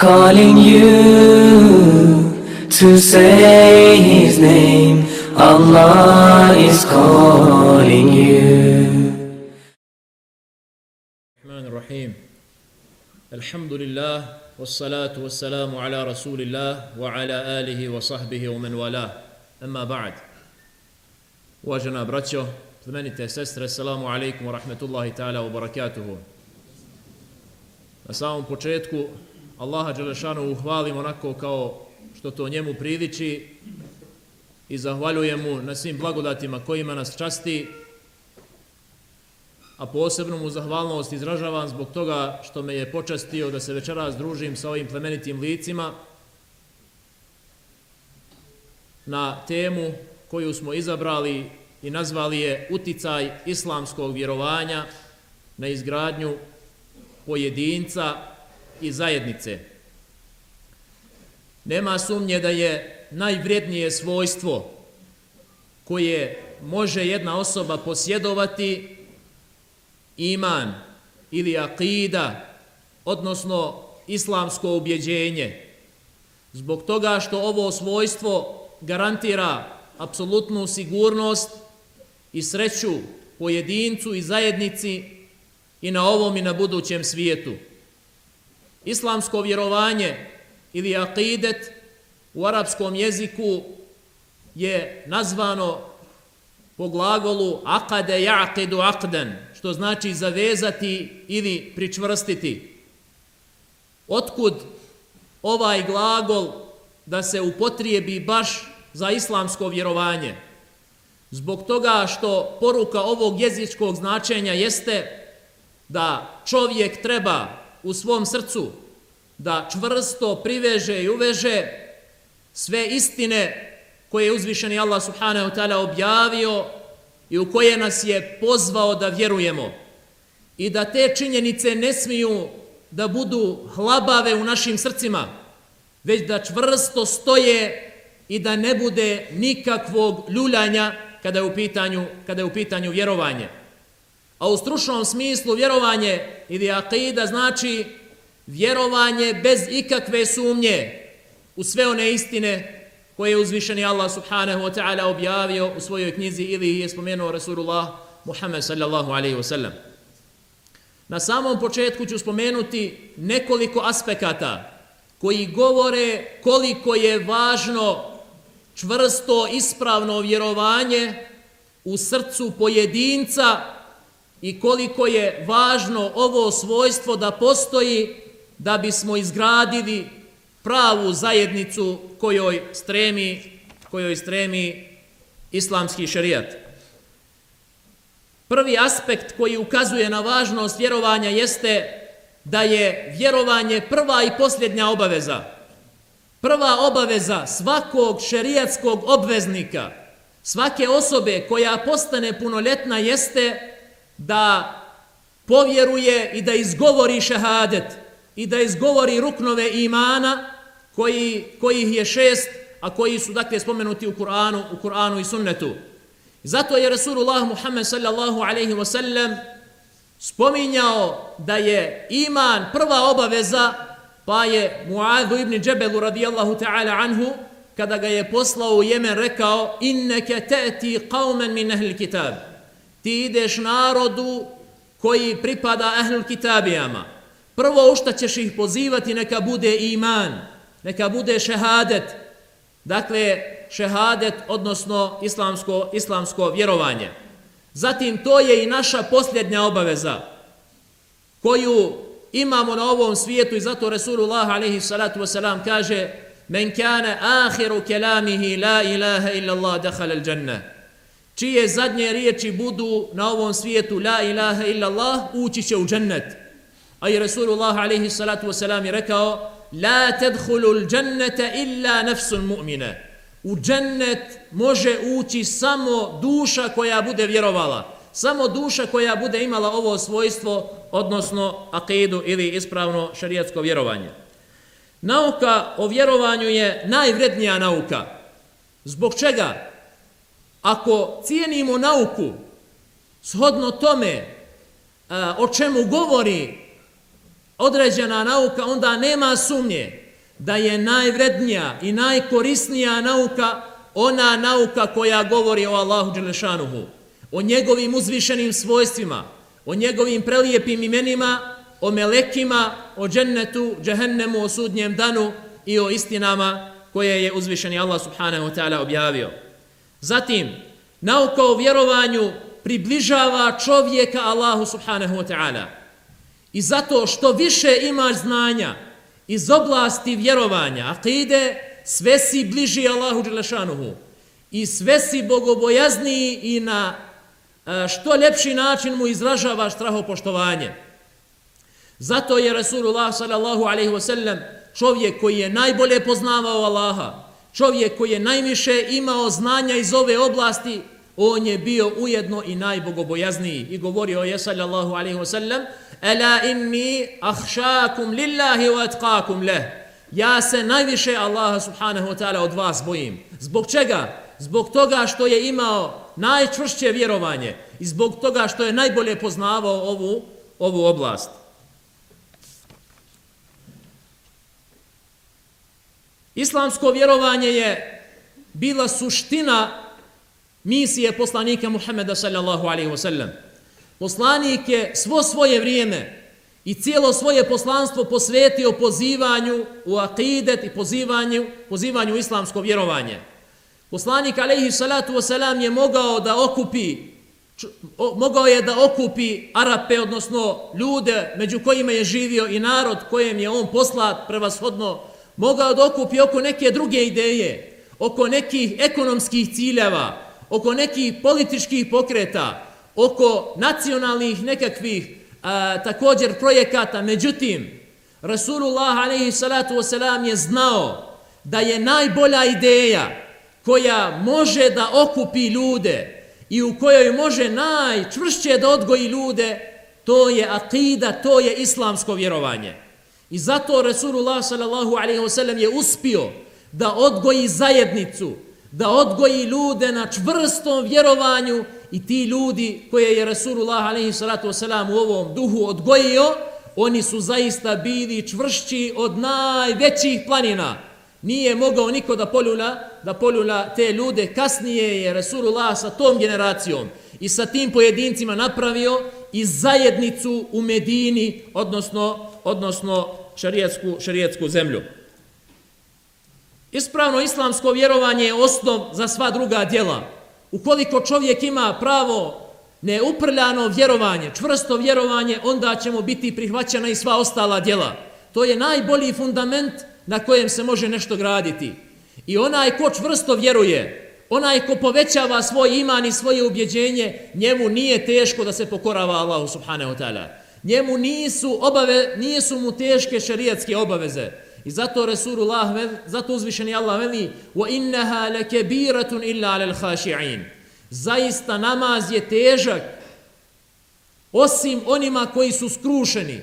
calling you to say his name. Allah is calling you. الرحمن الرحيم الحمد والصلاة والسلام على رسول الله وعلى آله وصحبه ومن والاه أما بعد واجنا براتشو ثمانية سستر السلام عليكم ورحمة الله تعالى وبركاته Na samom Allaha Đelešanu uhvalim onako kao što to njemu priliči i zahvaljujem mu na svim blagodatima kojima nas časti, a posebno mu zahvalnost izražavam zbog toga što me je počastio da se večeras družim sa ovim plemenitim licima na temu koju smo izabrali i nazvali je uticaj islamskog vjerovanja na izgradnju pojedinca i zajednice. Nema sumnje da je najvrednije svojstvo koje može jedna osoba posjedovati iman ili akida, odnosno islamsko ubjeđenje. Zbog toga što ovo svojstvo garantira apsolutnu sigurnost i sreću pojedincu i zajednici i na ovom i na budućem svijetu. Islamsko vjerovanje ili akidet u arapskom jeziku je nazvano po glagolu akade jaqidu akden, što znači zavezati ili pričvrstiti. Otkud ovaj glagol da se upotrijebi baš za islamsko vjerovanje? Zbog toga što poruka ovog jezičkog značenja jeste da čovjek treba u svom srcu da čvrsto priveže i uveže sve istine koje je uzvišeni Allah subhanahu wa ta'ala objavio i u koje nas je pozvao da vjerujemo i da te činjenice ne smiju da budu hlabave u našim srcima, već da čvrsto stoje i da ne bude nikakvog ljuljanja kada je u pitanju, kada je u pitanju vjerovanje. A u stručnom smislu vjerovanje ili akida znači vjerovanje bez ikakve sumnje u sve one istine koje je uzvišeni Allah subhanahu wa ta'ala objavio u svojoj knjizi ili je spomenuo Rasulullah Muhammed sallallahu alaihi wa sallam. Na samom početku ću spomenuti nekoliko aspekata koji govore koliko je važno čvrsto ispravno vjerovanje u srcu pojedinca i koliko je važno ovo svojstvo da postoji da bismo izgradili pravu zajednicu kojoj stremi, kojoj stremi islamski šerijat. Prvi aspekt koji ukazuje na važnost vjerovanja jeste da je vjerovanje prva i posljednja obaveza. Prva obaveza svakog šerijatskog obveznika, svake osobe koja postane punoljetna jeste da povjeruje i da izgovori šehadet i da izgovori ruknove imana koji, kojih je šest, a koji su dakle spomenuti u Kur'anu, u Kur'anu i sunnetu. Zato je Rasulullah Muhammed sallallahu alaihi wa sallam spominjao da je iman prva obaveza, pa je Mu'adhu ibn Džebelu radijallahu ta'ala anhu, kada ga je poslao u Jemen, rekao inneke te'ti qavmen min ahli kitab. Ti ideš narodu koji pripada ahlul kitabijama. Prvo u šta ćeš ih pozivati neka bude iman. neka bude šehadet, dakle šehadet odnosno islamsko, islamsko vjerovanje. Zatim to je i naša posljednja obaveza koju imamo na ovom svijetu i zato Resulullah alaihi salatu wasalam kaže men kane ahiru kelamihi la ilaha illa Allah dakhala al jannah čije zadnje riječi budu na ovom svijetu la ilaha illa Allah ući će u džennet a i Resulullah alaihi salatu wasalam je rekao la tedhulu džennete illa nafsun mu'mine u džennet može ući samo duša koja bude vjerovala samo duša koja bude imala ovo svojstvo odnosno akidu ili ispravno šarijatsko vjerovanje Nauka o vjerovanju je najvrednija nauka. Zbog čega? Ako cijenimo nauku shodno tome e, o čemu govori određena nauka, onda nema sumnje da je najvrednija i najkorisnija nauka ona nauka koja govori o Allahu Đelešanuhu, o njegovim uzvišenim svojstvima, o njegovim prelijepim imenima o melekima, o džennetu, džehennemu, o sudnjem danu i o istinama koje je uzvišeni Allah subhanahu wa ta'ala objavio. Zatim, nauka o vjerovanju približava čovjeka Allahu subhanahu wa ta'ala. I zato što više imaš znanja iz oblasti vjerovanja, akide, sve si bliži Allahu Đelešanuhu i sve si bogobojazniji i na e, što ljepši način mu izražavaš strahopoštovanje. Zato je Rasulullah sallallahu alaihi wasallam čovjek koji je najbolje poznavao Allaha, čovjek koji je najviše imao znanja iz ove oblasti, on je bio ujedno i najbogobojazniji i govorio je sallallahu alaihi wasallam Ela inni ahšakum lillahi wa atqakum leh. Ja se najviše Allaha subhanahu wa ta'ala od vas bojim. Zbog čega? Zbog toga što je imao najčvršće vjerovanje i zbog toga što je najbolje poznavao ovu, ovu oblast. Islamsko vjerovanje je bila suština misije poslanika Muhammeda sallallahu alaihi wasallam. Poslanik je svo svoje vrijeme i cijelo svoje poslanstvo posvetio pozivanju u akidet i pozivanju, pozivanju islamsko vjerovanje. Poslanik alaihi salatu wasalam je mogao da okupi mogao je da okupi Arape, odnosno ljude među kojima je živio i narod kojem je on poslat prevashodno mogao da okupi oko neke druge ideje, oko nekih ekonomskih ciljeva, oko nekih političkih pokreta, oko nacionalnih nekakvih a, također projekata. Međutim, Rasulullah a.s. je znao da je najbolja ideja koja može da okupi ljude i u kojoj može najčvršće da odgoji ljude, to je akida, to je islamsko vjerovanje. I zato Resulullah sallallahu alaihi wasallam je uspio da odgoji zajednicu, da odgoji ljude na čvrstom vjerovanju i ti ljudi koje je Resulullah alaihi salatu wasallam u ovom duhu odgojio, oni su zaista bili čvršći od najvećih planina. Nije mogao niko da poljula, da poljula te ljude. Kasnije je Resulullah sa tom generacijom i sa tim pojedincima napravio i zajednicu u Medini, odnosno, odnosno šarijetsku, šarijetsku zemlju. Ispravno islamsko vjerovanje je osnov za sva druga djela. Ukoliko čovjek ima pravo neuprljano vjerovanje, čvrsto vjerovanje, onda će mu biti prihvaćena i sva ostala djela. To je najbolji fundament na kojem se može nešto graditi. I onaj ko čvrsto vjeruje, onaj ko povećava svoj iman i svoje ubjeđenje, njemu nije teško da se pokorava Allahu subhanahu wa ta'ala. Njemu nisu obave, nisu mu teške šerijatske obaveze. I zato Resulullah, zato uzvišeni Allah veli wa innaha lakabiratun illa 'alal khashi'in. Zaista namaz je težak osim onima koji su skrušeni.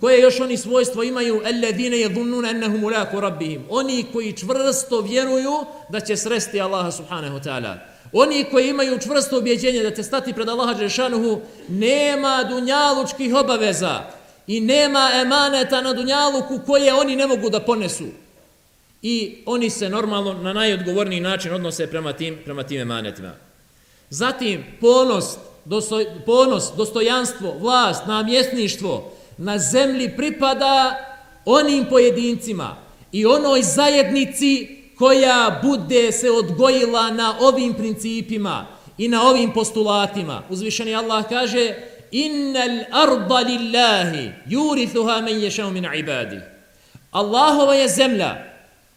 Koje još oni svojstvo imaju alladine yadhunnuna annahum mulaqu rabbihim. Oni koji čvrsto vjeruju da će sresti Allaha subhanahu wa ta'ala. Oni koji imaju čvrsto objeđenje da će stati pred Allaha Đešanuhu, nema dunjalučkih obaveza i nema emaneta na dunjaluku koje oni ne mogu da ponesu. I oni se normalno na najodgovorniji način odnose prema tim, prema tim emanetima. Zatim, ponos, dostoj, ponos, dostojanstvo, vlast, namjesništvo na zemlji pripada onim pojedincima i onoj zajednici koja bude se odgojila na ovim principima i na ovim postulatima. Uzvišeni Allah kaže Innal arda lillahi yurithuha man yashau min ibadi. Allahova je zemlja.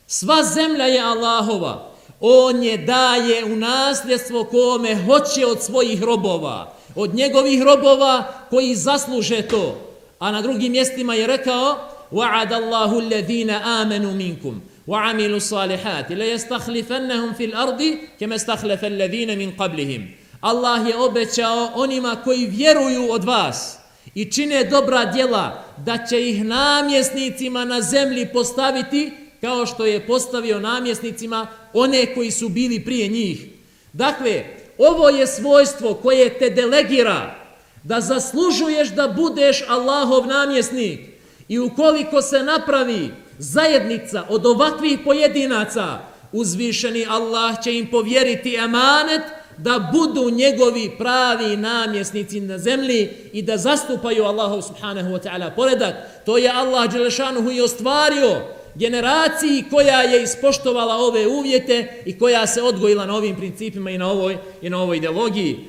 Sva zemlja je Allahova. On je daje u nasljedstvo kome hoće od svojih robova. Od njegovih robova koji zasluže to. A na drugim mjestima je rekao وعد الله الذين آمنوا منكم وعملوا الصالحات لا يستخلفنهم في الأرض كما استخلف الذين من قبلهم Allah je obećao onima koji vjeruju od vas i čine dobra djela da će ih namjesnicima na zemlji postaviti kao što je postavio namjesnicima one koji su bili prije njih. Dakle, ovo je svojstvo koje te delegira da zaslužuješ da budeš Allahov namjesnik i ukoliko se napravi zajednica od ovakvih pojedinaca, uzvišeni Allah će im povjeriti emanet da budu njegovi pravi namjesnici na zemlji i da zastupaju Allahov subhanahu wa ta'ala poredak. To je Allah Đelešanuhu i ostvario generaciji koja je ispoštovala ove uvjete i koja se odgojila na ovim principima i na ovoj, i na ovoj ideologiji.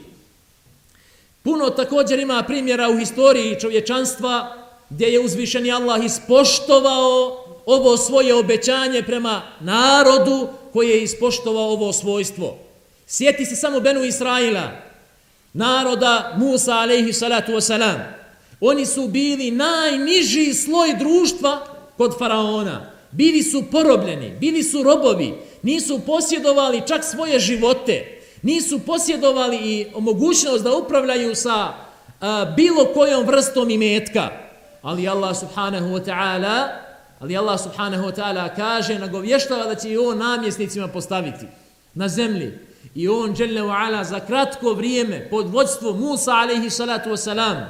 Puno također ima primjera u historiji čovječanstva gdje je uzvišeni Allah ispoštovao ovo svoje obećanje prema narodu koji je ispoštovao ovo svojstvo. Sjeti se samo Benu Israila, naroda Musa alaihi salatu wasalam. Oni su bili najniži sloj društva kod faraona. Bili su porobljeni, bili su robovi, nisu posjedovali čak svoje živote, nisu posjedovali i mogućnost da upravljaju sa a, bilo kojom vrstom imetka. Ali Allah subhanahu wa ta'ala ali Allah subhanahu wa ta'ala kaže, nagovještava da će i on namjesnicima postaviti na zemlji. I on, dželle wa ala, za kratko vrijeme, pod vodstvom Musa, alaihi salatu wasalam,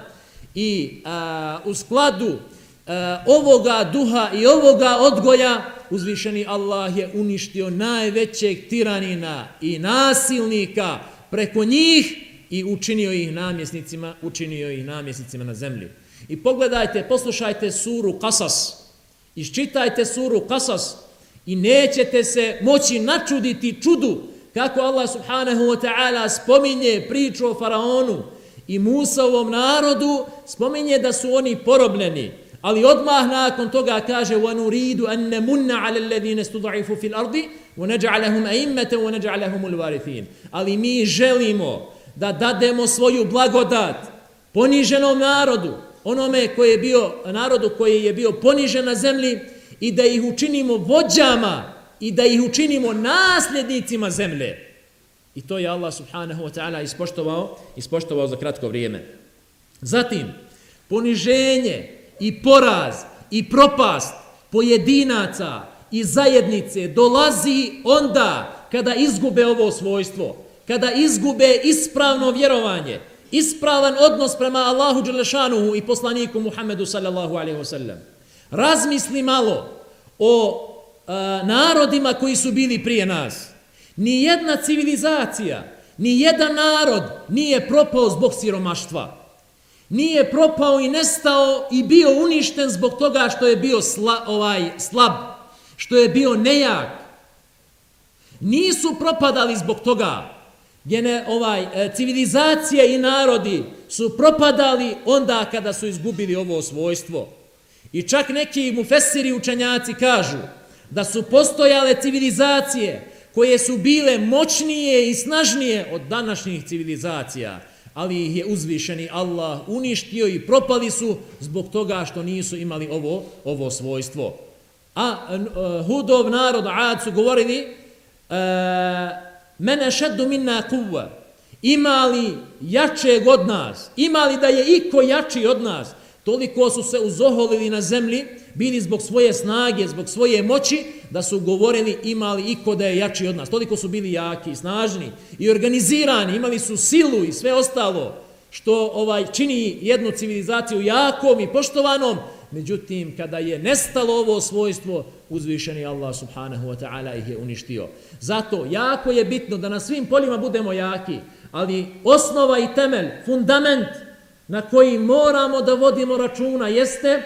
i a, u skladu a, ovoga duha i ovoga odgoja, uzvišeni Allah je uništio najvećeg tiranina i nasilnika preko njih i učinio ih namjesnicima, učinio ih namjesnicima na zemlji. I pogledajte, poslušajte suru Kasas, iščitajte suru Kasas i nećete se moći načuditi čudu kako Allah subhanahu wa ta'ala spominje priču o faraonu i Musaovom narodu, spominje da su oni porobljeni. Ali odmah nakon toga kaže وَنُرِيدُ أَنَّ مُنَّ عَلَى الَّذِينَ اسْتُضَعِفُوا فِي الْأَرْضِ وَنَجْعَلَهُمْ أَئِمَّةً وَنَجْعَلَهُمُ الْوَارِثِينَ Ali mi želimo da dademo svoju blagodat poniženom narodu, onome koji je bio, narodu koji je bio ponižen na zemlji i da ih učinimo vođama i da ih učinimo nasljednicima zemlje. I to je Allah subhanahu wa ta'ala ispoštovao, ispoštovao za kratko vrijeme. Zatim, poniženje i poraz i propast pojedinaca i zajednice dolazi onda kada izgube ovo svojstvo, kada izgube ispravno vjerovanje, ispravan odnos prema Allahu Đelešanuhu i poslaniku Muhammedu sallallahu alaihi wa sallam. Razmisli malo o e, narodima koji su bili prije nas. Ni jedna civilizacija, ni jedan narod nije propao zbog siromaštva. Nije propao i nestao i bio uništen zbog toga što je bio sla, ovaj slab, što je bio nejak. Nisu propadali zbog toga. Gene, ovaj, e, civilizacije i narodi su propadali onda kada su izgubili ovo svojstvo. I čak neki mufesiri učenjaci kažu da su postojale civilizacije koje su bile moćnije i snažnije od današnjih civilizacija, ali ih je uzvišeni Allah uništio i propali su zbog toga što nisu imali ovo ovo svojstvo. A uh, Hudov narod Ad su govorili uh, mene šeddu minna kuva, imali jačeg od nas, imali da je iko jači od nas, toliko su se uzoholili na zemlji, bili zbog svoje snage, zbog svoje moći, da su govorili imali iko da je jači od nas. Toliko su bili jaki i snažni i organizirani, imali su silu i sve ostalo što ovaj čini jednu civilizaciju jakom i poštovanom. Međutim, kada je nestalo ovo svojstvo, uzvišeni Allah subhanahu wa ta'ala ih je uništio. Zato jako je bitno da na svim poljima budemo jaki, ali osnova i temelj, fundament na koji moramo da vodimo računa jeste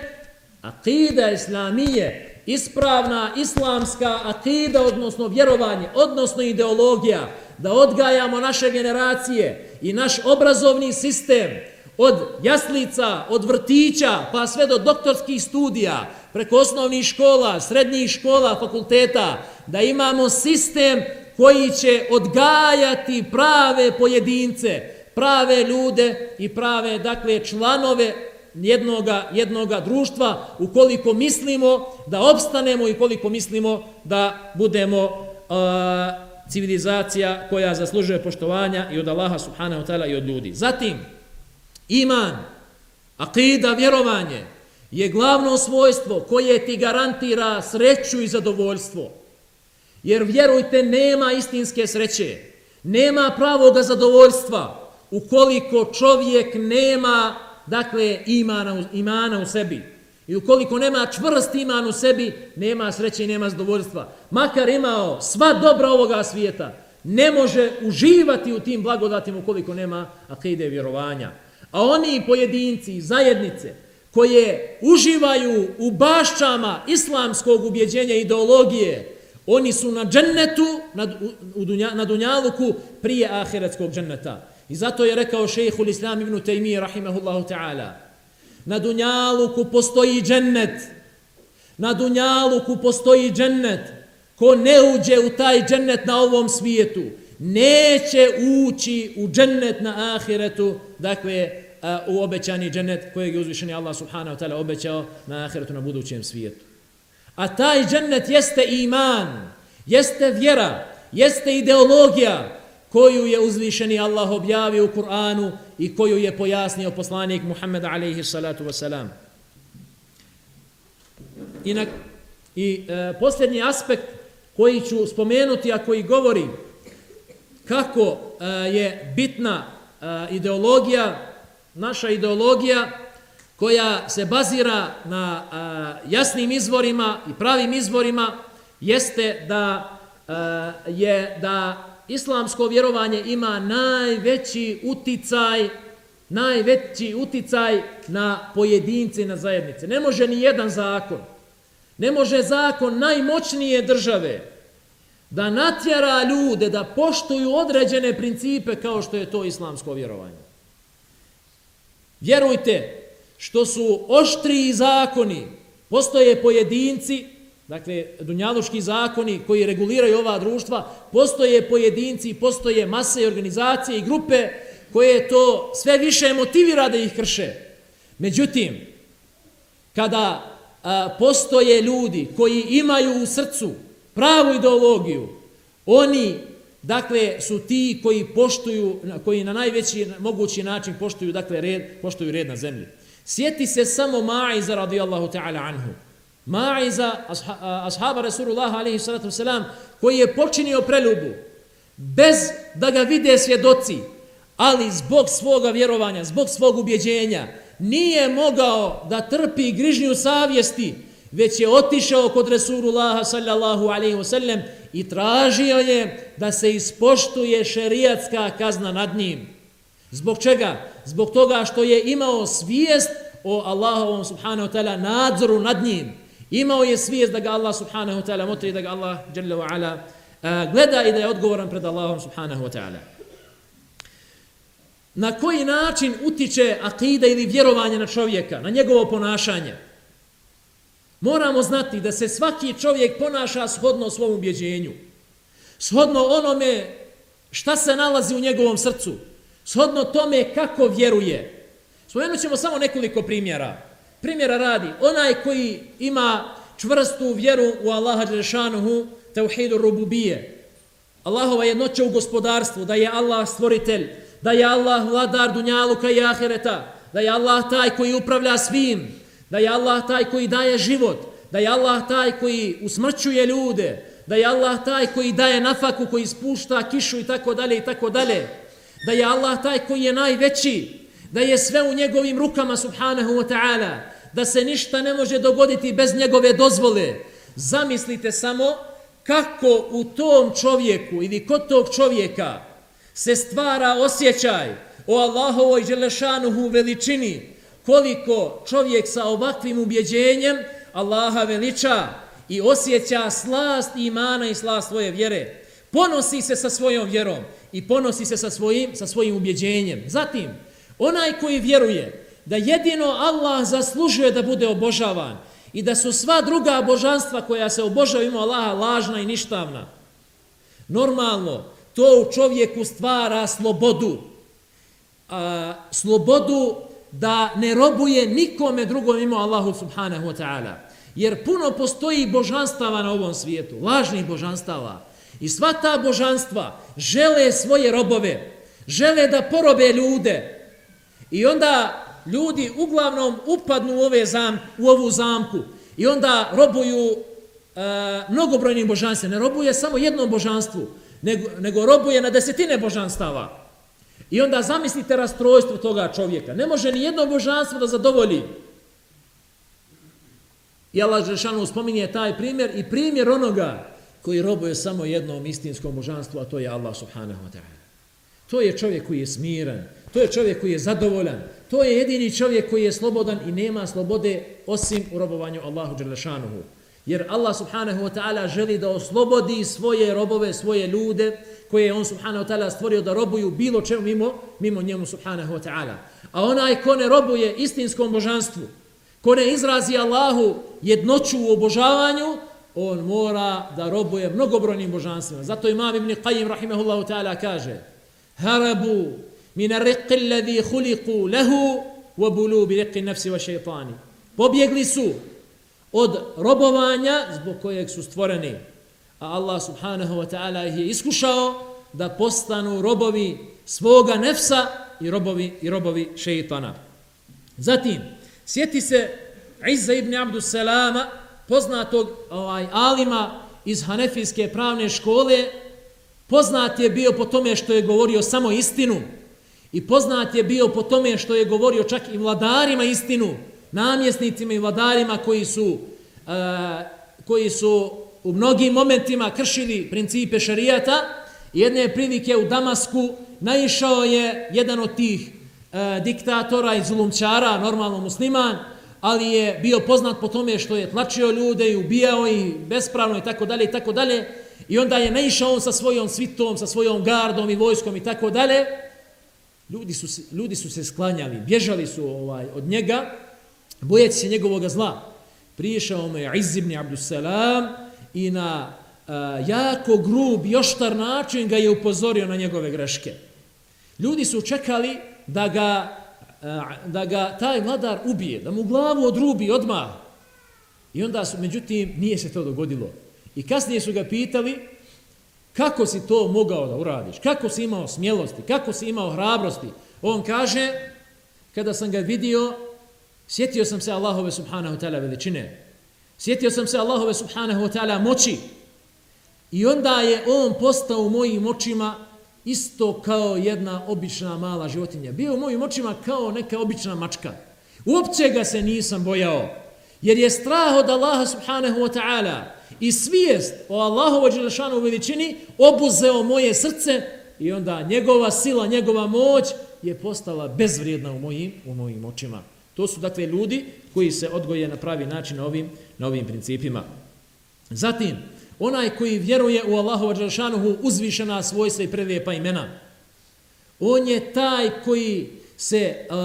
akida islamije, ispravna islamska akida, odnosno vjerovanje, odnosno ideologija, da odgajamo naše generacije i naš obrazovni sistem od jaslica, od vrtića, pa sve do doktorskih studija, preko osnovnih škola, srednjih škola, fakulteta, da imamo sistem koji će odgajati prave pojedince, prave ljude i prave, dakle, članove jednoga, jednoga društva, ukoliko mislimo da opstanemo i koliko mislimo da budemo uh, civilizacija koja zaslužuje poštovanja i od Allaha subhanahu wa ta'ala i od ljudi. Zatim, iman, akida, vjerovanje, je glavno svojstvo koje ti garantira sreću i zadovoljstvo. Jer vjerujte, nema istinske sreće, nema pravoga zadovoljstva ukoliko čovjek nema dakle imana, imana u sebi. I ukoliko nema čvrst iman u sebi, nema sreće i nema zadovoljstva. Makar imao sva dobra ovoga svijeta, ne može uživati u tim blagodatima ukoliko nema akide vjerovanja. A oni pojedinci, i zajednice, koje uživaju u bašćama islamskog ubjeđenja ideologije, Oni su na džennetu, na, u dunja, na dunjaluku, prije ahiretskog dženneta. I zato je rekao šejhul Islam ibn Taymi, rahimahullahu ta'ala, na dunjaluku postoji džennet, na dunjaluku postoji džennet, ko ne uđe u taj džennet na ovom svijetu, neće ući u džennet na ahiretu, dakle, u obećani džennet kojeg je uzvišeni Allah subhanahu wa ta'ala obećao na ahiretu na budućem svijetu. A taj džennet jeste iman, jeste vjera, jeste ideologija koju je uzvišeni Allah objavio u Kur'anu i koju je pojasnio poslanik Muhammed alaihi salatu wasalam. I, na, i e, posljednji aspekt koji ću spomenuti, a koji govori kako e, je bitna e, ideologija, naša ideologija, koja se bazira na a, jasnim izvorima i pravim izvorima jeste da a, je da islamsko vjerovanje ima najveći uticaj najveći uticaj na pojedince i na zajednice. Ne može ni jedan zakon, ne može zakon najmoćnije države da natjera ljude da poštuju određene principe kao što je to islamsko vjerovanje. Vjerujte, što su oštriji zakoni, postoje pojedinci, dakle, dunjaluški zakoni koji reguliraju ova društva, postoje pojedinci, postoje mase i organizacije i grupe koje to sve više motivira da ih krše. Međutim, kada a, postoje ljudi koji imaju u srcu pravu ideologiju, oni dakle su ti koji poštuju koji na najveći mogući način poštuju dakle red poštuju red na zemlji Sjeti se samo Ma'iza radijallahu ta'ala anhu. Ma'iza, ashaba Rasulullah alaihi salatu wasalam, koji je počinio preljubu, bez da ga vide svjedoci, ali zbog svoga vjerovanja, zbog svog ubjeđenja, nije mogao da trpi grižnju savjesti, već je otišao kod Rasulullaha sallallahu alaihi wasallam i tražio je da se ispoštuje šerijatska kazna nad njim. Zbog čega? Zbog toga što je imao svijest o Allahovom subhanahu wa ta'ala nadzoru nad njim. Imao je svijest da ga Allah subhanahu wa ta'ala motri, da ga Allah jalla wa ala e, gleda i da je odgovoran pred Allahom subhanahu wa ta'ala. Na koji način utiče akida ili vjerovanje na čovjeka, na njegovo ponašanje? Moramo znati da se svaki čovjek ponaša shodno svom ubjeđenju. Shodno onome šta se nalazi u njegovom srcu shodno tome kako vjeruje. Spomenut ćemo samo nekoliko primjera. Primjera radi, onaj koji ima čvrstu vjeru u Allaha Đerešanuhu, teuhidu rububije, Allahova jednoća u gospodarstvu, da je Allah stvoritelj, da je Allah vladar dunjaluka i ahireta, da je Allah taj koji upravlja svim, da je Allah taj koji daje život, da je Allah taj koji usmrćuje ljude, da je Allah taj koji daje nafaku, koji spušta kišu i tako dalje i tako dalje da je Allah taj koji je najveći, da je sve u njegovim rukama subhanahu wa ta'ala, da se ništa ne može dogoditi bez njegove dozvole. Zamislite samo kako u tom čovjeku ili kod tog čovjeka se stvara osjećaj o Allahovoj želešanuhu veličini, koliko čovjek sa ovakvim ubjeđenjem Allaha veliča i osjeća slast imana i slast svoje vjere. Ponosi se sa svojom vjerom i ponosi se sa svojim, sa svojim ubjeđenjem. Zatim, onaj koji vjeruje da jedino Allah zaslužuje da bude obožavan i da su sva druga božanstva koja se obožavaju ima Allaha lažna i ništavna. Normalno, to u čovjeku stvara slobodu. A, slobodu da ne robuje nikome drugom mimo Allahu subhanahu wa ta'ala. Jer puno postoji božanstava na ovom svijetu, lažnih božanstava. I sva ta božanstva žele svoje robove, žele da porobe ljude. I onda ljudi uglavnom upadnu u, ove zam, u ovu zamku i onda robuju e, mnogobrojnim božanstvima. Ne robuje samo jednom božanstvu, nego, nego robuje na desetine božanstava. I onda zamislite rastrojstvo toga čovjeka. Ne može ni jedno božanstvo da zadovolji. I Allah Žešanu spominje taj primjer i primjer onoga koji robuje samo jednom istinskom božanstvu, a to je Allah subhanahu wa ta'ala. To je čovjek koji je smiran, to je čovjek koji je zadovoljan, to je jedini čovjek koji je slobodan i nema slobode osim u robovanju Allahu Đelešanuhu. Jer Allah subhanahu wa ta'ala želi da oslobodi svoje robove, svoje ljude, koje je on subhanahu wa ta'ala stvorio da robuju bilo čemu mimo, mimo njemu subhanahu wa ta'ala. A onaj ko ne robuje istinskom božanstvu, ko ne izrazi Allahu jednoću u obožavanju, on mora da robuje mnogobrojnim božanstvima. Zato imam ibn Qayyim rahimahullahu ta'ala kaže Harabu min arriqi alladhi khuliqu lahu wa bulu bi riqi nafsi wa shaytani. Pobjegli su od robovanja zbog kojeg su stvoreni. A Allah subhanahu wa ta'ala ih je iskušao da postanu robovi svoga nefsa i robovi, i robovi šeitana. Zatim, sjeti se Izza ibn Abdus Salama, poznatog ovaj, alima iz Hanefijske pravne škole, poznat je bio po tome što je govorio samo istinu i poznat je bio po tome što je govorio čak i vladarima istinu, namjesnicima i vladarima koji su, uh, koji su u mnogim momentima kršili principe šarijata. Jedne prilike u Damasku naišao je jedan od tih uh, diktatora i zulumčara, normalno musliman, ali je bio poznat po tome što je tlačio ljude i ubijao i bespravno i tako dalje i tako dalje. I onda je naišao on sa svojom svitom, sa svojom gardom i vojskom i tako dalje. Ljudi su, ljudi su se sklanjali, bježali su ovaj od njega, bojeći se njegovog zla. Prišao mu je Izz ibn Abdussalam i na uh, jako grub i oštar način ga je upozorio na njegove greške. Ljudi su čekali da ga da ga taj vladar ubije, da mu glavu odrubi odmah. I onda su, međutim, nije se to dogodilo. I kasnije su ga pitali kako si to mogao da uradiš, kako si imao smjelosti, kako si imao hrabrosti. On kaže, kada sam ga vidio, sjetio sam se Allahove subhanahu ta'ala veličine. Sjetio sam se Allahove subhanahu ta'ala moći. I onda je on postao u mojim očima isto kao jedna obična mala životinja. Bio u mojim očima kao neka obična mačka. Uopće ga se nisam bojao, jer je strah od Allaha subhanahu wa ta'ala i svijest o Allahu wa Đelešanu veličini obuzeo moje srce i onda njegova sila, njegova moć je postala bezvrijedna u mojim, u mojim očima. To su dakle ljudi koji se odgoje na pravi način na ovim, na ovim principima. Zatim, Onaj koji vjeruje u Allahova Đelšanuhu uzvišena svojstva i prelijepa imena. On je taj koji se uh,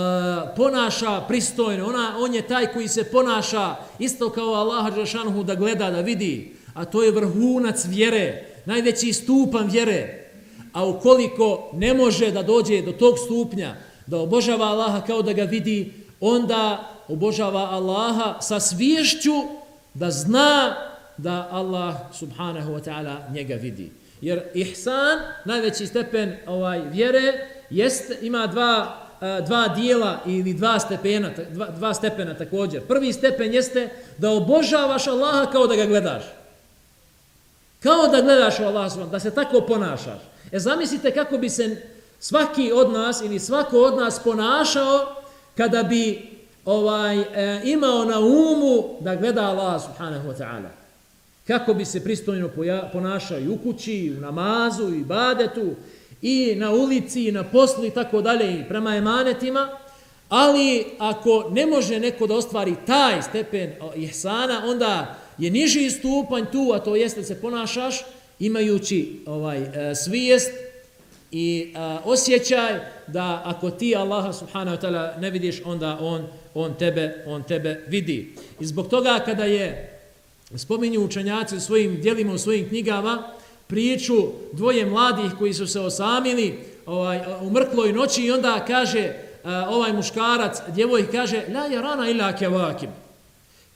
ponaša pristojno. Ona, on je taj koji se ponaša isto kao Allah Đelšanuhu da gleda, da vidi. A to je vrhunac vjere, najveći stupan vjere. A ukoliko ne može da dođe do tog stupnja, da obožava Allaha kao da ga vidi, onda obožava Allaha sa sviješću da zna da Allah subhanahu wa ta'ala njega vidi. Jer ihsan, najveći stepen ovaj vjere, jest, ima dva, e, dva dijela ili dva stepena, dva, dva stepena također. Prvi stepen jeste da obožavaš Allaha kao da ga gledaš. Kao da gledaš u Allah, da se tako ponašaš. E zamislite kako bi se svaki od nas ili svako od nas ponašao kada bi ovaj e, imao na umu da gleda Allah subhanahu wa ta'ala. Kako bi se pristojno ponašao i u kući, i u namazu, i badetu, i na ulici, i na poslu, i tako dalje, i prema emanetima, ali ako ne može neko da ostvari taj stepen ihsana, onda je niži stupanj tu, a to jeste da se ponašaš imajući ovaj e, svijest i a, osjećaj da ako ti Allaha subhanahu wa ta'ala ne vidiš, onda on, on, tebe, on tebe vidi. I zbog toga kada je spominju učenjaci u svojim dijelima, u svojim knjigama, priču dvoje mladih koji su se osamili ovaj, u mrkloj noći i onda kaže a, ovaj muškarac, djevoj kaže la je rana ila kevakim.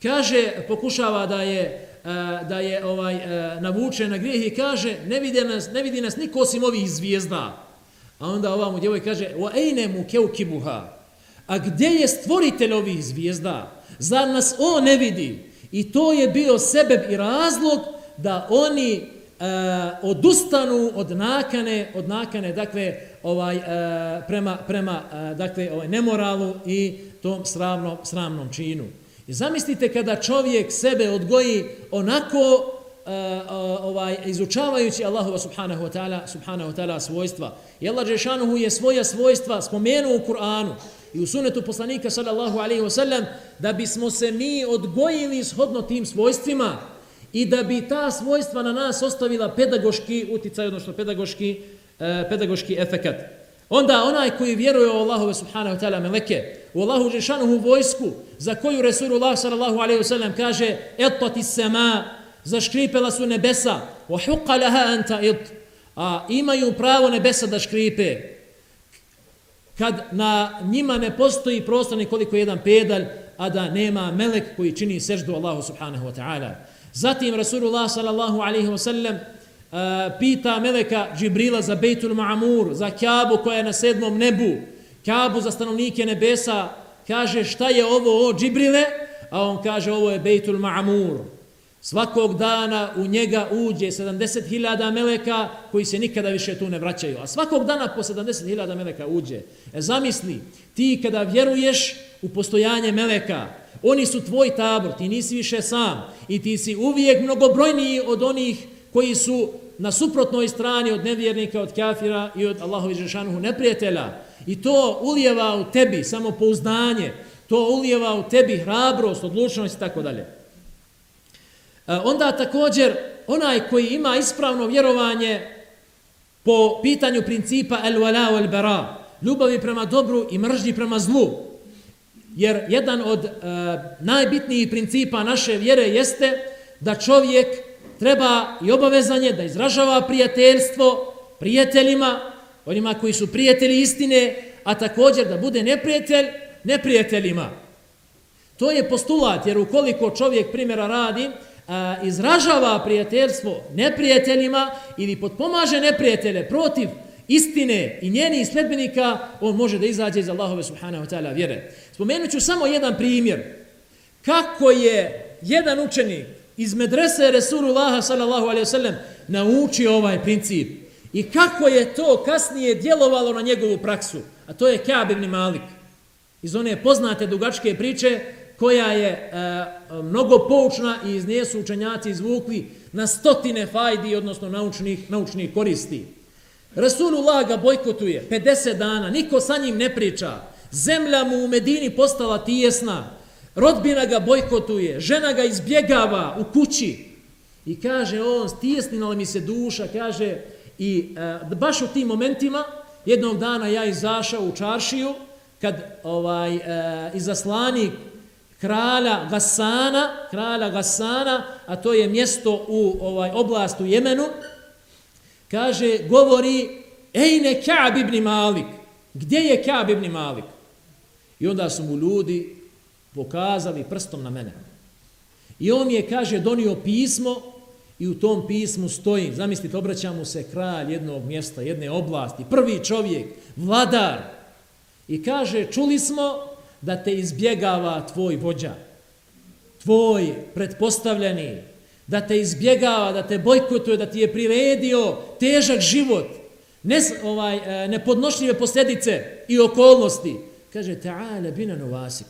Kaže, pokušava da je E, da je ovaj e, navučen na grijeh i kaže ne vidi nas ne vidi nas niko osim ovih zvijezda. A onda ova mu djevoj kaže wa ayna mukawkibuha? A gdje je stvoritelj ovih zvijezda? Zar nas on ne vidi? I to je bio sebeb i razlog da oni e, odustanu od nakane, od nakane, dakle, ovaj e, prema prema e, dakle, ovaj nemoralu i tom sramnom sramnom činu. I zamislite kada čovjek sebe odgoji onako uh, uh, ovaj izučavajući Allahova subhanahu wa ta'ala subhanahu wa ta'ala svojstva. I Allah Žešanuhu je svoja svojstva spomenuo u Kur'anu i u sunetu poslanika sallallahu alaihi wa sallam da bismo se mi odgojili shodno tim svojstvima i da bi ta svojstva na nas ostavila pedagoški uticaj, odnosno pedagoški, uh, pedagoški efekat. Onda onaj koji vjeruje u Allahove subhanahu wa ta'ala meleke, u Allahu Žešanuhu vojsku, za koju Resulullah sallallahu alaihi wasallam kaže etati sema, zaškripela su nebesa, wa huqa laha anta it, a imaju pravo nebesa da škripe, kad na njima ne postoji prostor nikoliko jedan pedalj, a da nema melek koji čini seždu Allahu subhanahu wa ta'ala. Zatim Rasulullah sallallahu alaihi wasallam pita Meleka Džibrila za Bejtul Ma'amur, za Kjabu koja je na sedmom nebu, Kabu za stanovnike nebesa, kaže šta je ovo o Džibrile, a on kaže ovo je Bejtul Ma'amur. Svakog dana u njega uđe 70.000 meleka koji se nikada više tu ne vraćaju. A svakog dana po 70.000 meleka uđe. E zamisli, ti kada vjeruješ u postojanje meleka, oni su tvoj tabor, ti nisi više sam i ti si uvijek mnogobrojniji od onih koji su na suprotnoj strani od nevjernika, od kafira i od Allahovi Žešanuhu neprijatelja. I to ulijeva u tebi samopouzdanje, to ulijeva u tebi hrabrost, odlučnost i tako dalje. E, onda također onaj koji ima ispravno vjerovanje po pitanju principa el wala wal bara, ljubavi prema dobru i mržnji prema zlu. Jer jedan od e, najbitnijih principa naše vjere jeste da čovjek treba i obavezanje da izražava prijateljstvo prijateljima, onima koji su prijatelji istine, a također da bude neprijatelj neprijateljima. To je postulat, jer ukoliko čovjek primjera radi, a, izražava prijateljstvo neprijateljima ili potpomaže neprijatelje protiv istine i njenih sledbenika, on može da izađe iz Allahove subhanahu wa ta'ala vjere. Spomenut ću samo jedan primjer. Kako je jedan učenik iz medrese Resulullaha sallallahu alaihi wasallam naučio ovaj princip. I kako je to kasnije djelovalo na njegovu praksu. A to je Kaab ibn Malik. Iz one poznate dugačke priče koja je e, mnogo poučna i iz nje su učenjaci izvukli na stotine fajdi, odnosno naučnih, naučnih koristi. Rasulullah ga bojkotuje 50 dana, niko sa njim ne priča. Zemlja mu u Medini postala tijesna, Rodbina ga bojkotuje, žena ga izbjegava u kući. I kaže on, stijesnila mi se duša, kaže, i e, baš u tim momentima, jednog dana ja izašao u čaršiju, kad ovaj e, izaslanik kralja Gasana, kralja Gasana, a to je mjesto u ovaj oblast u Jemenu, kaže, govori, ejne Ka'b ibn Malik, gdje je Ka'b ibn Malik? I onda su mu ljudi pokazali prstom na mene. I on mi je, kaže, donio pismo i u tom pismu stoji, zamislite, obraća mu se kralj jednog mjesta, jedne oblasti, prvi čovjek, vladar. I kaže, čuli smo da te izbjegava tvoj vođa, tvoj pretpostavljeni, da te izbjegava, da te bojkotuje, da ti je priredio težak život, ne, ovaj, e, nepodnošljive posljedice i okolnosti. Kaže, ta'ala bina novasik.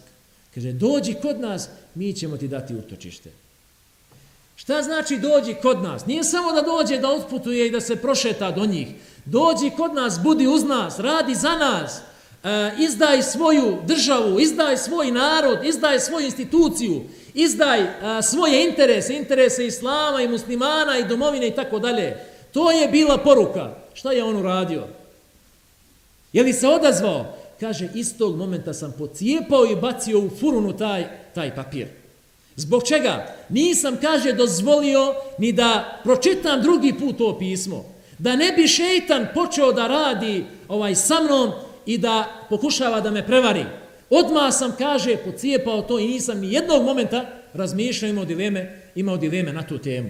Kaže, dođi kod nas, mi ćemo ti dati utočište. Šta znači dođi kod nas? Nije samo da dođe da otputuje i da se prošeta do njih. Dođi kod nas, budi uz nas, radi za nas, e, izdaj svoju državu, izdaj svoj narod, izdaj svoju instituciju izdaj e, svoje interese, interese islama i muslimana i domovine i tako dalje. To je bila poruka. Šta je on uradio? Je li se odazvao? Kaže, istog momenta sam pocijepao i bacio u furunu taj, taj papir. Zbog čega? Nisam, kaže, dozvolio ni da pročitam drugi put to pismo. Da ne bi šeitan počeo da radi ovaj sa mnom i da pokušava da me prevari. Odma sam, kaže, pocijepao to i nisam ni jednog momenta razmišljao imao dileme, imao dileme na tu temu.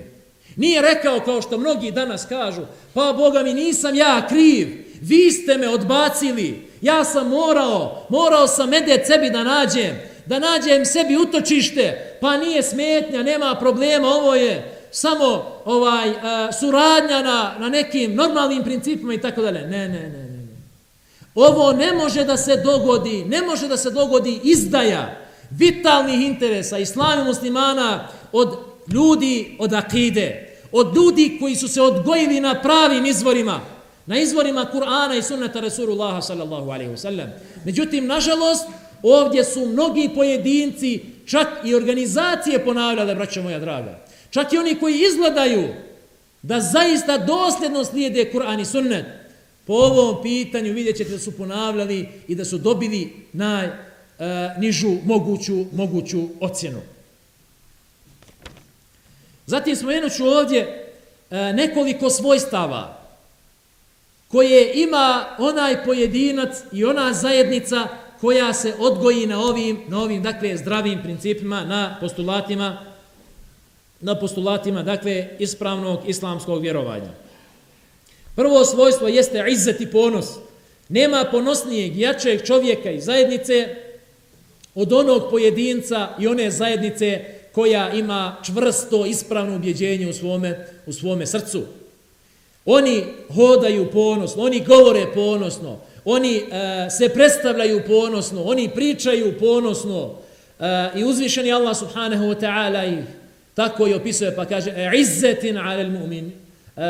Nije rekao kao što mnogi danas kažu, pa Boga mi nisam ja kriv, vi ste me odbacili, ja sam morao, morao sam mede sebi da nađem, da nađem sebi utočište, pa nije smetnja, nema problema, ovo je samo ovaj uh, suradnja na, na nekim normalnim principima i tako dalje. Ne, ne, ne, ne. Ovo ne može da se dogodi, ne može da se dogodi izdaja vitalnih interesa islami muslimana od ljudi od akide, od ljudi koji su se odgojili na pravim izvorima, na izvorima Kur'ana i sunnata Resulullaha sallallahu alaihi wa sallam. Međutim, nažalost, ovdje su mnogi pojedinci, čak i organizacije ponavljale, braćo moja draga. Čak i oni koji izgledaju da zaista dosljedno slijede Kur'an i sunnet, po ovom pitanju vidjet ćete da su ponavljali i da su dobili najnižu e, moguću, moguću ocjenu. Zatim spomenut ću ovdje e, nekoliko svojstava koje ima onaj pojedinac i ona zajednica koja se odgoji na ovim, na ovim dakle, zdravim principima, na postulatima, na postulatima, dakle, ispravnog islamskog vjerovanja. Prvo svojstvo jeste izzet i ponos. Nema ponosnijeg, jačeg čovjeka i zajednice od onog pojedinca i one zajednice koja ima čvrsto ispravno ubjeđenje u svome, u svome srcu. Oni hodaju ponosno, oni govore ponosno, oni uh, se predstavljaju ponosno, oni pričaju ponosno uh, i uzvišeni Allah subhanahu wa ta'ala ih tako i opisuje pa kaže izzetin alel mu'min. Uh,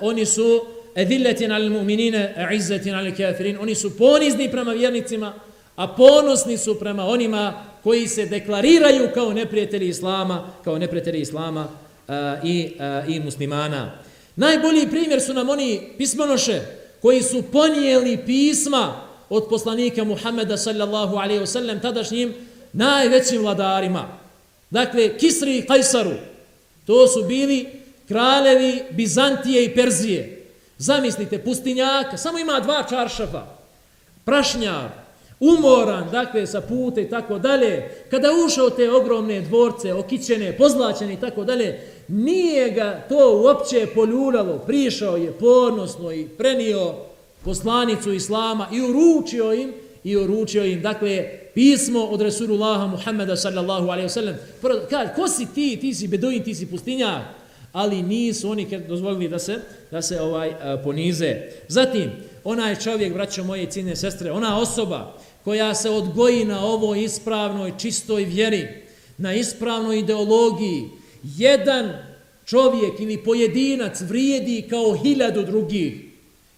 oni su edilletin alel mu'minine izzetin alel kafirin. Oni su ponizni prema vjernicima a ponosni su prema onima koji se deklariraju kao neprijatelji islama kao neprijatelji islama uh, i, uh, i muslimana. Najbolji primjer su nam oni pismonoše koji su ponijeli pisma od poslanika Muhammeda sallallahu alaihi wa sallam tadašnjim najvećim vladarima. Dakle, Kisri i Kajsaru, to su bili kraljevi Bizantije i Perzije. Zamislite, pustinjaka, samo ima dva čaršafa, prašnjar, umoran, dakle, sa pute i tako dalje. Kada ušao te ogromne dvorce, okićene, pozlačene i tako dalje, nije ga to uopće poljuljalo, prišao je ponosno i prenio poslanicu Islama i uručio im, i uručio im, dakle, pismo od Resulullaha Muhammeda sallallahu alaihi wa sallam. Kaže, ko si ti, ti si beduin, ti si pustinjak, ali nisu oni dozvolili da se, da se ovaj eh, ponize. Zatim, onaj čovjek, braćo moje cine sestre, ona osoba koja se odgoji na ovoj ispravnoj, čistoj vjeri, na ispravnoj ideologiji, jedan čovjek ili pojedinac vrijedi kao hiljadu drugih.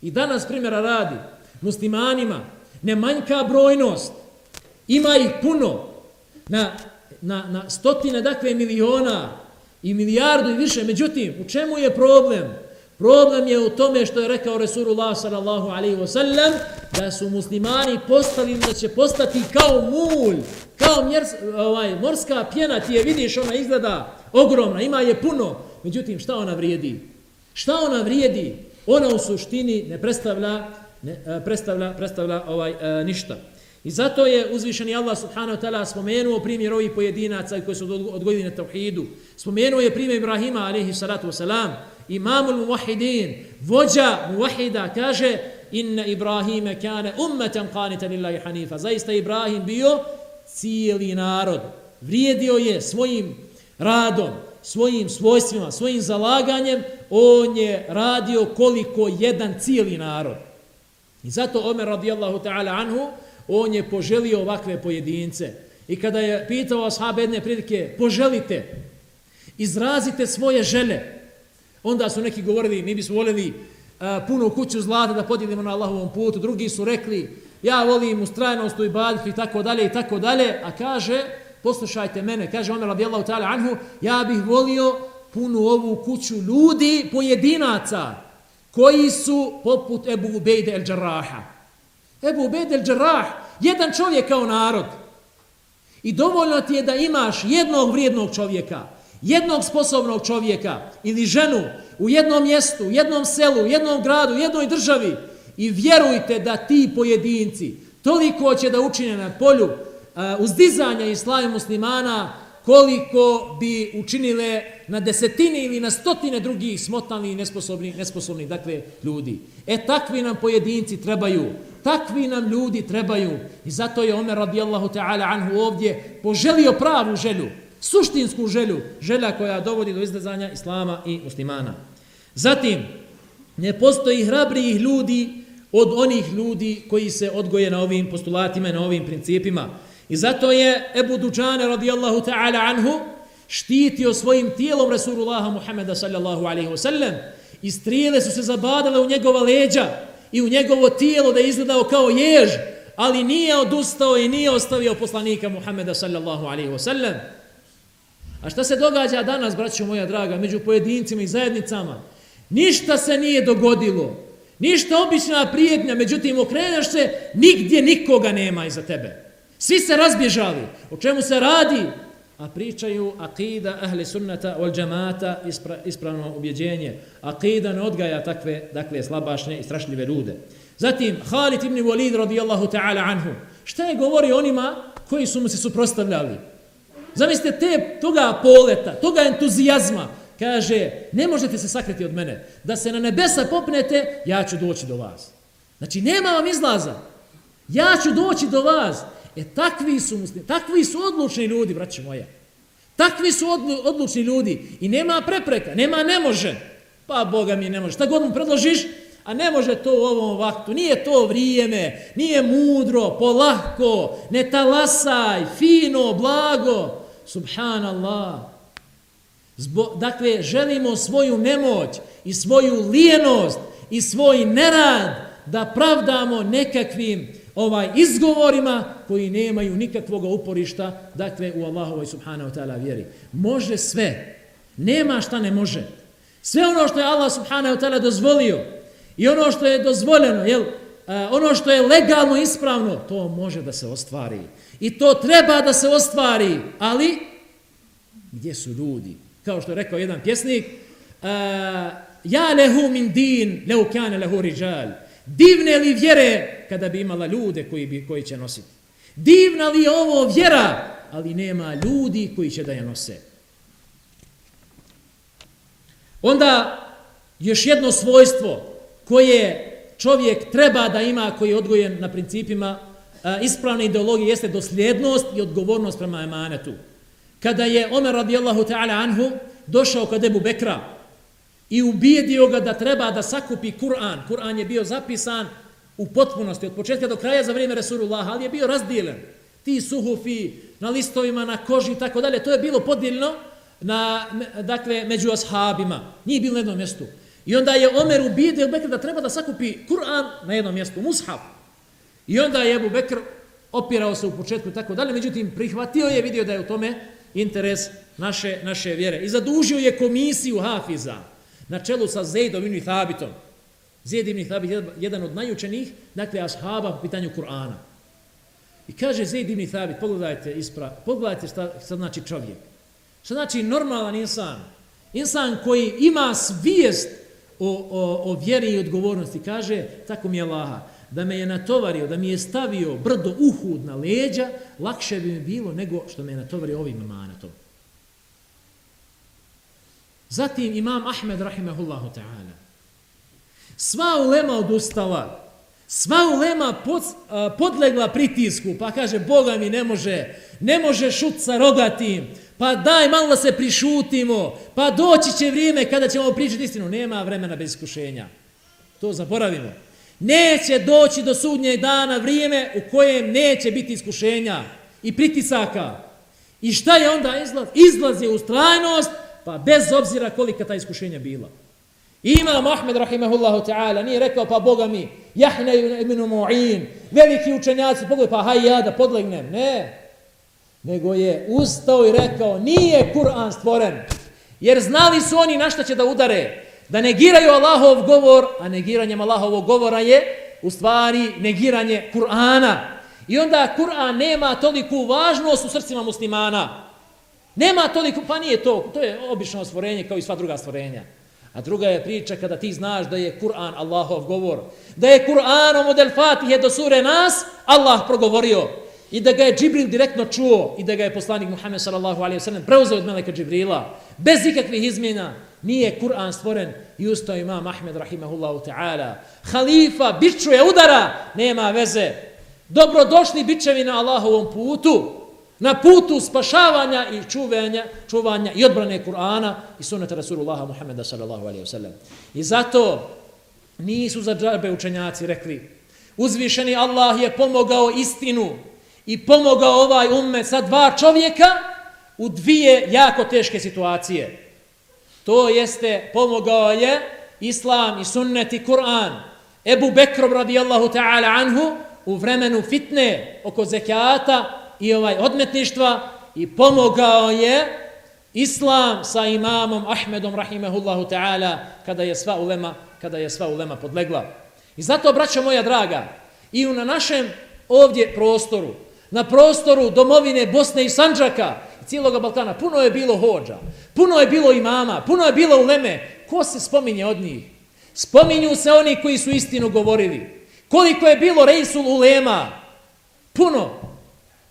I danas primjera radi muslimanima ne manjka brojnost, ima ih puno, na, na, na stotine dakle miliona i milijardu i više. Međutim, u čemu je problem? Problem je u tome što je rekao Resulullah sallallahu alaihi wa sallam da su muslimani postali, da će postati kao mulj, kao mjers, ovaj, morska pjena, ti je vidiš, ona izgleda ogromna, ima je puno. Međutim, šta ona vrijedi? Šta ona vrijedi? Ona u suštini ne predstavlja, ne, eh, predstavlja, predstavlja ovaj, e, ništa. I zato je uzvišeni Allah subhanahu wa ta'ala spomenuo primjer ovih pojedinaca koji su odgojili na tauhidu. Spomenuo je primjer Ibrahima alaihi salatu wasalam, imamul muwahidin, vođa muwahida, kaže inna Ibrahime kane ummetan qanitan lillahi hanifa. Zaista Ibrahim bio cijeli narod. Vrijedio je svojim radom, svojim svojstvima, svojim zalaganjem, on je radio koliko jedan cijeli narod. I zato Omer radijallahu ta'ala anhu, on je poželio ovakve pojedince. I kada je pitao ashab jedne prilike, poželite, izrazite svoje žele. Onda su neki govorili, mi bismo voljeli uh, puno kuću zlata da podijelimo na Allahovom putu. Drugi su rekli, ja volim ustrajnost u ibaditu i tako dalje i tako dalje. A kaže, poslušajte mene, kaže Omer radijallahu ta'ala anhu, ja bih volio punu ovu kuću ljudi, pojedinaca, koji su poput Ebu Ubejde el-đaraha Ebu Ubejde el jedan čovjek kao narod. I dovoljno ti je da imaš jednog vrijednog čovjeka, jednog sposobnog čovjeka ili ženu u jednom mjestu, u jednom selu, u jednom gradu, u jednoj državi i vjerujte da ti pojedinci toliko će da učine na polju uh, uzdizanja islama muslimana koliko bi učinile na desetine ili na stotine drugih smotani i nesposobni, nesposobni dakle, ljudi. E takvi nam pojedinci trebaju, takvi nam ljudi trebaju i zato je Omer radijallahu ta'ala anhu ovdje poželio pravu želju, suštinsku želju, želja koja dovodi do izdazanja islama i muslimana. Zatim, ne postoji hrabrijih ljudi od onih ljudi koji se odgoje na ovim postulatima, na ovim principima. I zato je Ebu Duđane radijallahu ta'ala anhu štitio svojim tijelom Resulullaha Muhammeda sallallahu alaihi wa sallam i strijele su se zabadale u njegova leđa i u njegovo tijelo da je izgledao kao jež, ali nije odustao i nije ostavio poslanika Muhammeda sallallahu alaihi wa sallam. A šta se događa danas, braćo moja draga, među pojedincima i zajednicama? Ništa se nije dogodilo. Ništa obična prijetnja, međutim okreneš se, nigdje nikoga nema iza tebe. Svi se razbježali. O čemu se radi? A pričaju akida ahli sunnata wal džamata ispra, ispravno ubjeđenje. Akida ne odgaja takve, dakle, slabašne i strašljive ljude. Zatim, Halid ibn Walid radijallahu ta'ala anhu. Šta je govori onima koji su mu se suprostavljali? Zamislite te, toga poleta, toga entuzijazma. Kaže, ne možete se sakriti od mene. Da se na nebesa popnete, ja ću doći do vas. Znači, nema vam izlaza. Ja ću doći do vas. E takvi su muslimi, takvi su odlučni ljudi, braći moja. Takvi su odlu, odlučni ljudi i nema prepreka, nema ne može. Pa Boga mi ne može. Šta god mu predložiš, a ne može to u ovom vaktu. Nije to vrijeme, nije mudro, polahko, ne talasaj, fino, blago. Subhanallah. Zbo, dakle, želimo svoju nemoć i svoju lijenost i svoj nerad da pravdamo nekakvim ovaj izgovorima koji nemaju nikakvog uporišta dakle u Allahovoj subhanahu wa ta'ala vjeri. Može sve. Nema šta ne može. Sve ono što je Allah subhanahu wa ta'ala dozvolio i ono što je dozvoljeno, jel, e, ono što je legalno ispravno, to može da se ostvari. I to treba da se ostvari. Ali, gdje su ljudi? Kao što je rekao jedan pjesnik, e, ja lehu min din, leu kane lehu riđal. Divne li vjere kada bi imala ljude koji, bi, koji će nositi? Divna li je ovo vjera, ali nema ljudi koji će da je nose? Onda još jedno svojstvo koje čovjek treba da ima koji je odgojen na principima ispravne ideologije jeste dosljednost i odgovornost prema emanetu. Kada je Omer radijallahu ta'ala anhu došao kod Ebu Bekra, i ubijedio ga da treba da sakupi Kur'an. Kur'an je bio zapisan u potpunosti, od početka do kraja za vrijeme Resulullah, ali je bio razdijeljen. Ti suhufi na listovima, na koži i tako dalje, to je bilo podijeljeno na, dakle, među ashabima. Nije bilo na jednom mjestu. I onda je Omer ubijedio Bekr da treba da sakupi Kur'an na jednom mjestu, mushaf. I onda je Ebu Bekr opirao se u početku i tako dalje, međutim prihvatio je, vidio da je u tome interes naše, naše vjere. I zadužio je komisiju Hafiza na čelu sa Zejdom ibn Thabitom. Zejd ibn Thabit je jedan od najučenih, dakle, ashaba po pitanju Kur'ana. I kaže Zejd ibn Thabit, pogledajte, ispra, pogledajte šta, šta znači čovjek. Šta znači normalan insan? Insan koji ima svijest o, o, o vjeri i odgovornosti. Kaže, tako mi je Allaha, da me je natovario, da mi je stavio brdo uhud na leđa, lakše bi mi bilo nego što me je natovario ovim manatom. Zatim imam Ahmed rahimehullahu ta'ala. Sva ulema odustala. Sva ulema pod, a, podlegla pritisku. Pa kaže, Boga mi ne može, ne može šut sa rogatim. Pa daj malo da se prišutimo. Pa doći će vrijeme kada ćemo pričati istinu. Nema vremena bez iskušenja. To zaboravimo. Neće doći do sudnjeg dana vrijeme u kojem neće biti iskušenja i pritisaka. I šta je onda izlaz? Izlaz je ustrajnost Pa bez obzira kolika ta iskušenja bila. Imam Ahmed rahimahullahu ta'ala nije rekao pa Boga mi jahne ibn Mu'in veliki učenjaci pogledaj pa haj ja da podlegnem. Ne. nego je ustao i rekao nije Kur'an stvoren. Jer znali su oni na šta će da udare. Da negiraju Allahov govor, a negiranjem Allahovog govora je u stvari negiranje Kur'ana. I onda Kur'an nema toliku važnost u srcima muslimana. Nema toliko, pa nije to, to je obično stvorenje kao i sva druga stvorenja. A druga je priča kada ti znaš da je Kur'an Allahov govor. Da je Kur'anom od El-Fatihe do sure nas Allah progovorio. I da ga je Džibril direktno čuo i da ga je poslanik Muhammed sallallahu alaihi wa sallam preuzeo od meleka Džibrila. Bez ikakvih izmjena nije Kur'an stvoren i ustao imam Ahmed rahimahullahu ta'ala. Halifa bičuje udara, nema veze. Dobrodošli bičevi na Allahovom putu na putu spašavanja i čuvanja, čuvanja i odbrane Kur'ana i sunnata Rasulullaha Muhammeda sallallahu alaihi wasallam. I zato nisu za džabe učenjaci rekli uzvišeni Allah je pomogao istinu i pomogao ovaj umme sa dva čovjeka u dvije jako teške situacije. To jeste pomogao je Islam i sunnet i Kur'an. Ebu Bekrom radijallahu ta'ala anhu u vremenu fitne oko zekijata i ovaj odmetništva i pomogao je islam sa imamom Ahmedom rahimehullahu ta'ala kada je sva ulema kada je sva ulema podlegla. I zato braćo moja draga, i na našem ovdje prostoru, na prostoru domovine Bosne i Sanđaka, i cijelog Balkana, puno je bilo hođa, puno je bilo imama, puno je bilo uleme. Ko se spominje od njih? Spominju se oni koji su istinu govorili. Koliko je bilo rejsul ulema? Puno.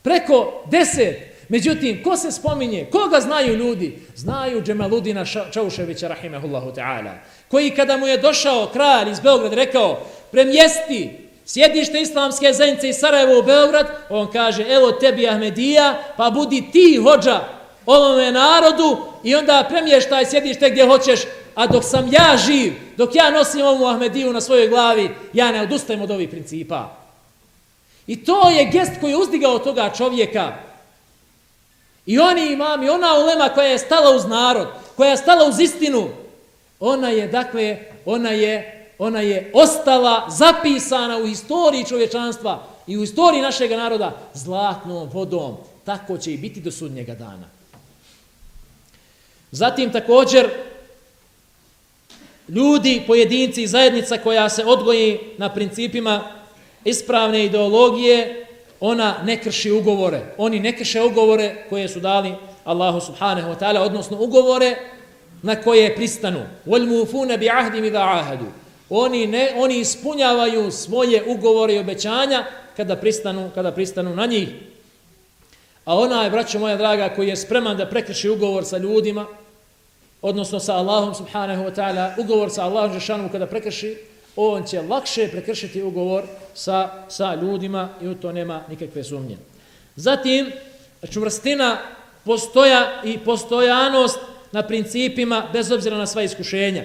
Preko deset. Međutim, ko se spominje? Koga znaju ljudi? Znaju Džemaludina Čauševića, rahimehullahu ta'ala, koji kada mu je došao kralj iz Beograda, rekao, premjesti sjedište islamske zajednice iz Sarajeva u Beograd, on kaže, evo tebi Ahmedija, pa budi ti hođa ovome narodu i onda premještaj sjedište gdje hoćeš, a dok sam ja živ, dok ja nosim ovu Ahmediju na svojoj glavi, ja ne odustajem od ovih principa. I to je gest koji je uzdigao toga čovjeka. I oni imam, i ona ulema koja je stala uz narod, koja je stala uz istinu, ona je, dakle, ona je, ona je ostala zapisana u historiji čovječanstva i u istoriji našeg naroda zlatnom vodom. Tako će i biti do sudnjega dana. Zatim također, ljudi, pojedinci i zajednica koja se odgoji na principima ispravne ideologije, ona ne krši ugovore. Oni ne krše ugovore koje su dali Allahu subhanahu wa ta'ala, odnosno ugovore na koje pristanu. وَالْمُوفُونَ بِعَهْدِمِ ذَا عَهَدُ oni, ne, oni ispunjavaju svoje ugovore i obećanja kada pristanu, kada pristanu na njih. A ona je, braćo moja draga, koji je spreman da prekrši ugovor sa ljudima, odnosno sa Allahom subhanahu wa ta'ala, ugovor sa Allahom Žešanu kada prekrši, on će lakše prekršiti ugovor sa, sa ljudima i u to nema nikakve sumnje. Zatim, čvrstina postoja i postojanost na principima bez obzira na sva iskušenja.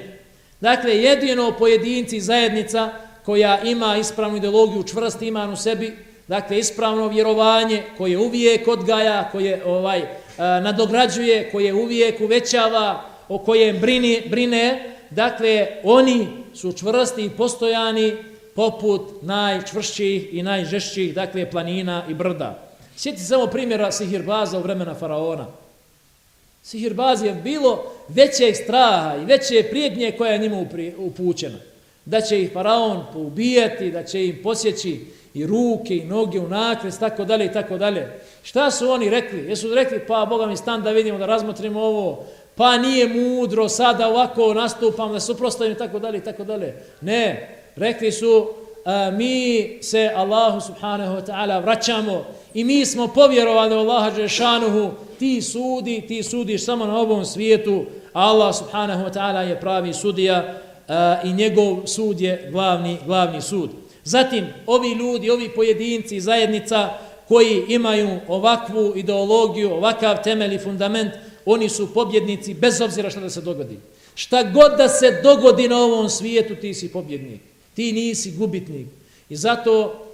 Dakle, jedino pojedinci zajednica koja ima ispravnu ideologiju, čvrst iman u sebi, dakle, ispravno vjerovanje koje uvijek odgaja, koje ovaj nadograđuje, koje uvijek uvećava, o kojem brine, brine, dakle, oni su čvrsti i postojani poput najčvršćih i najžešćih, dakle, planina i brda. Sjeti samo primjera Sihirbaza u vremena Faraona. Sihirbaz je bilo većeg straha i veće prijednje koja je njima upućena. Da će ih Faraon poubijati, da će im posjeći i ruke i noge u nakres, tako dalje i tako dalje. Šta su oni rekli? Jesu rekli, pa Boga mi stan da vidimo, da razmotrimo ovo, pa nije mudro sada ovako nastupam da suprostavim i tako dalje i tako dalje. Ne, rekli su a, mi se Allahu subhanahu wa ta'ala vraćamo i mi smo povjerovali u Allaha Đešanuhu, ti sudi, ti sudiš samo na ovom svijetu, Allah subhanahu wa ta'ala je pravi sudija a, i njegov sud je glavni, glavni sud. Zatim, ovi ljudi, ovi pojedinci, zajednica koji imaju ovakvu ideologiju, ovakav temelj i fundament, oni su pobjednici bez obzira šta da se dogodi. Šta god da se dogodi na ovom svijetu, ti si pobjednik. Ti nisi gubitnik. I zato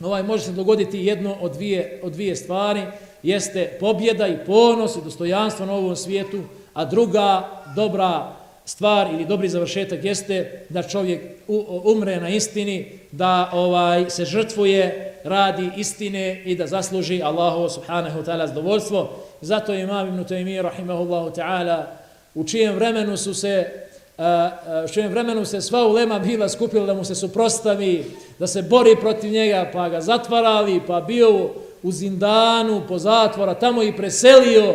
ovaj može se dogoditi jedno od dvije, od dvije stvari, jeste pobjeda i ponos i dostojanstvo na ovom svijetu, a druga dobra stvar ili dobri završetak jeste da čovjek umre na istini, da ovaj se žrtvuje, radi istine i da zasluži Allahovo subhanahu wa ta'ala zadovoljstvo. Zato je imam Ibn Taymiyyah rahimahullahu ta'ala u čijem vremenu su se u čijem vremenu se sva ulema bila skupila da mu se suprostavi, da se bori protiv njega, pa ga zatvarali, pa bio u zindanu, po zatvora, tamo i preselio,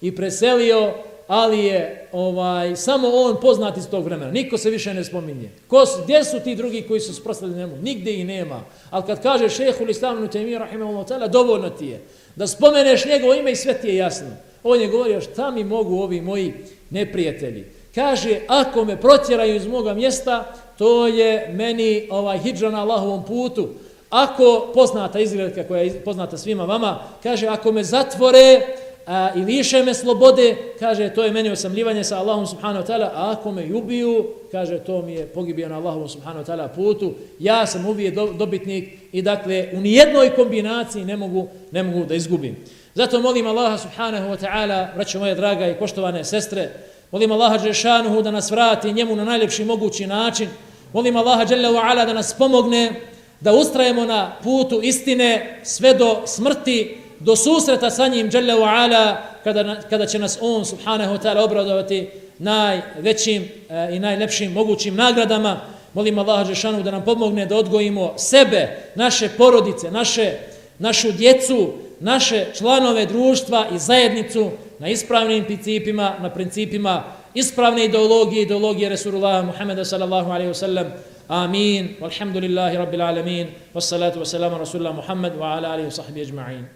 i preselio, ali je ovaj samo on poznat iz tog vremena. Niko se više ne spominje. Ko, gdje su ti drugi koji su sprostali njemu? Nigde ih nema. Ali kad kaže šehu l'Islamu Taymi rahimahullah ta'ala, dovoljno ti je. Da spomeneš njegovo ime i sve ti je jasno. On je govorio šta mi mogu ovi moji neprijatelji. Kaže, ako me protjeraju iz moga mjesta, to je meni ovaj hijđa na Allahovom putu. Ako, poznata izgledka koja je poznata svima vama, kaže, ako me zatvore, a, i liše me slobode, kaže, to je meni osamljivanje sa Allahom subhanahu wa ta'ala, a ako me ubiju, kaže, to mi je pogibio na Allahom subhanahu wa ta'ala putu, ja sam ubije do, dobitnik i dakle, u nijednoj kombinaciji ne mogu, ne mogu da izgubim. Zato molim Allaha subhanahu wa ta'ala, braćo moje draga i poštovane sestre, molim Allaha Đešanuhu da nas vrati njemu na najljepši mogući način, molim Allaha Đelle wa ala da nas pomogne, da ustrajemo na putu istine sve do smrti, do susreta sa njim dželle ve ala kada kada će nas on subhanahu wa taala obradovati najvećim e, i najlepšim mogućim nagradama molim Allaha Žešanu da nam pomogne da odgojimo sebe naše porodice naše našu djecu naše članove društva i zajednicu na ispravnim principima na principima ispravne ideologije ideologije Resulullah Muhameda sallallahu alaihi wasallam. sellem Amin. Walhamdulillahi rabbil alamin. Wassalatu wassalamu ala Muhammed wa ala alihi wa sahbihi ajma'in.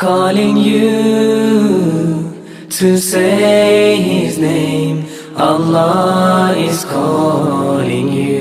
calling you to say his name. Allah is calling you.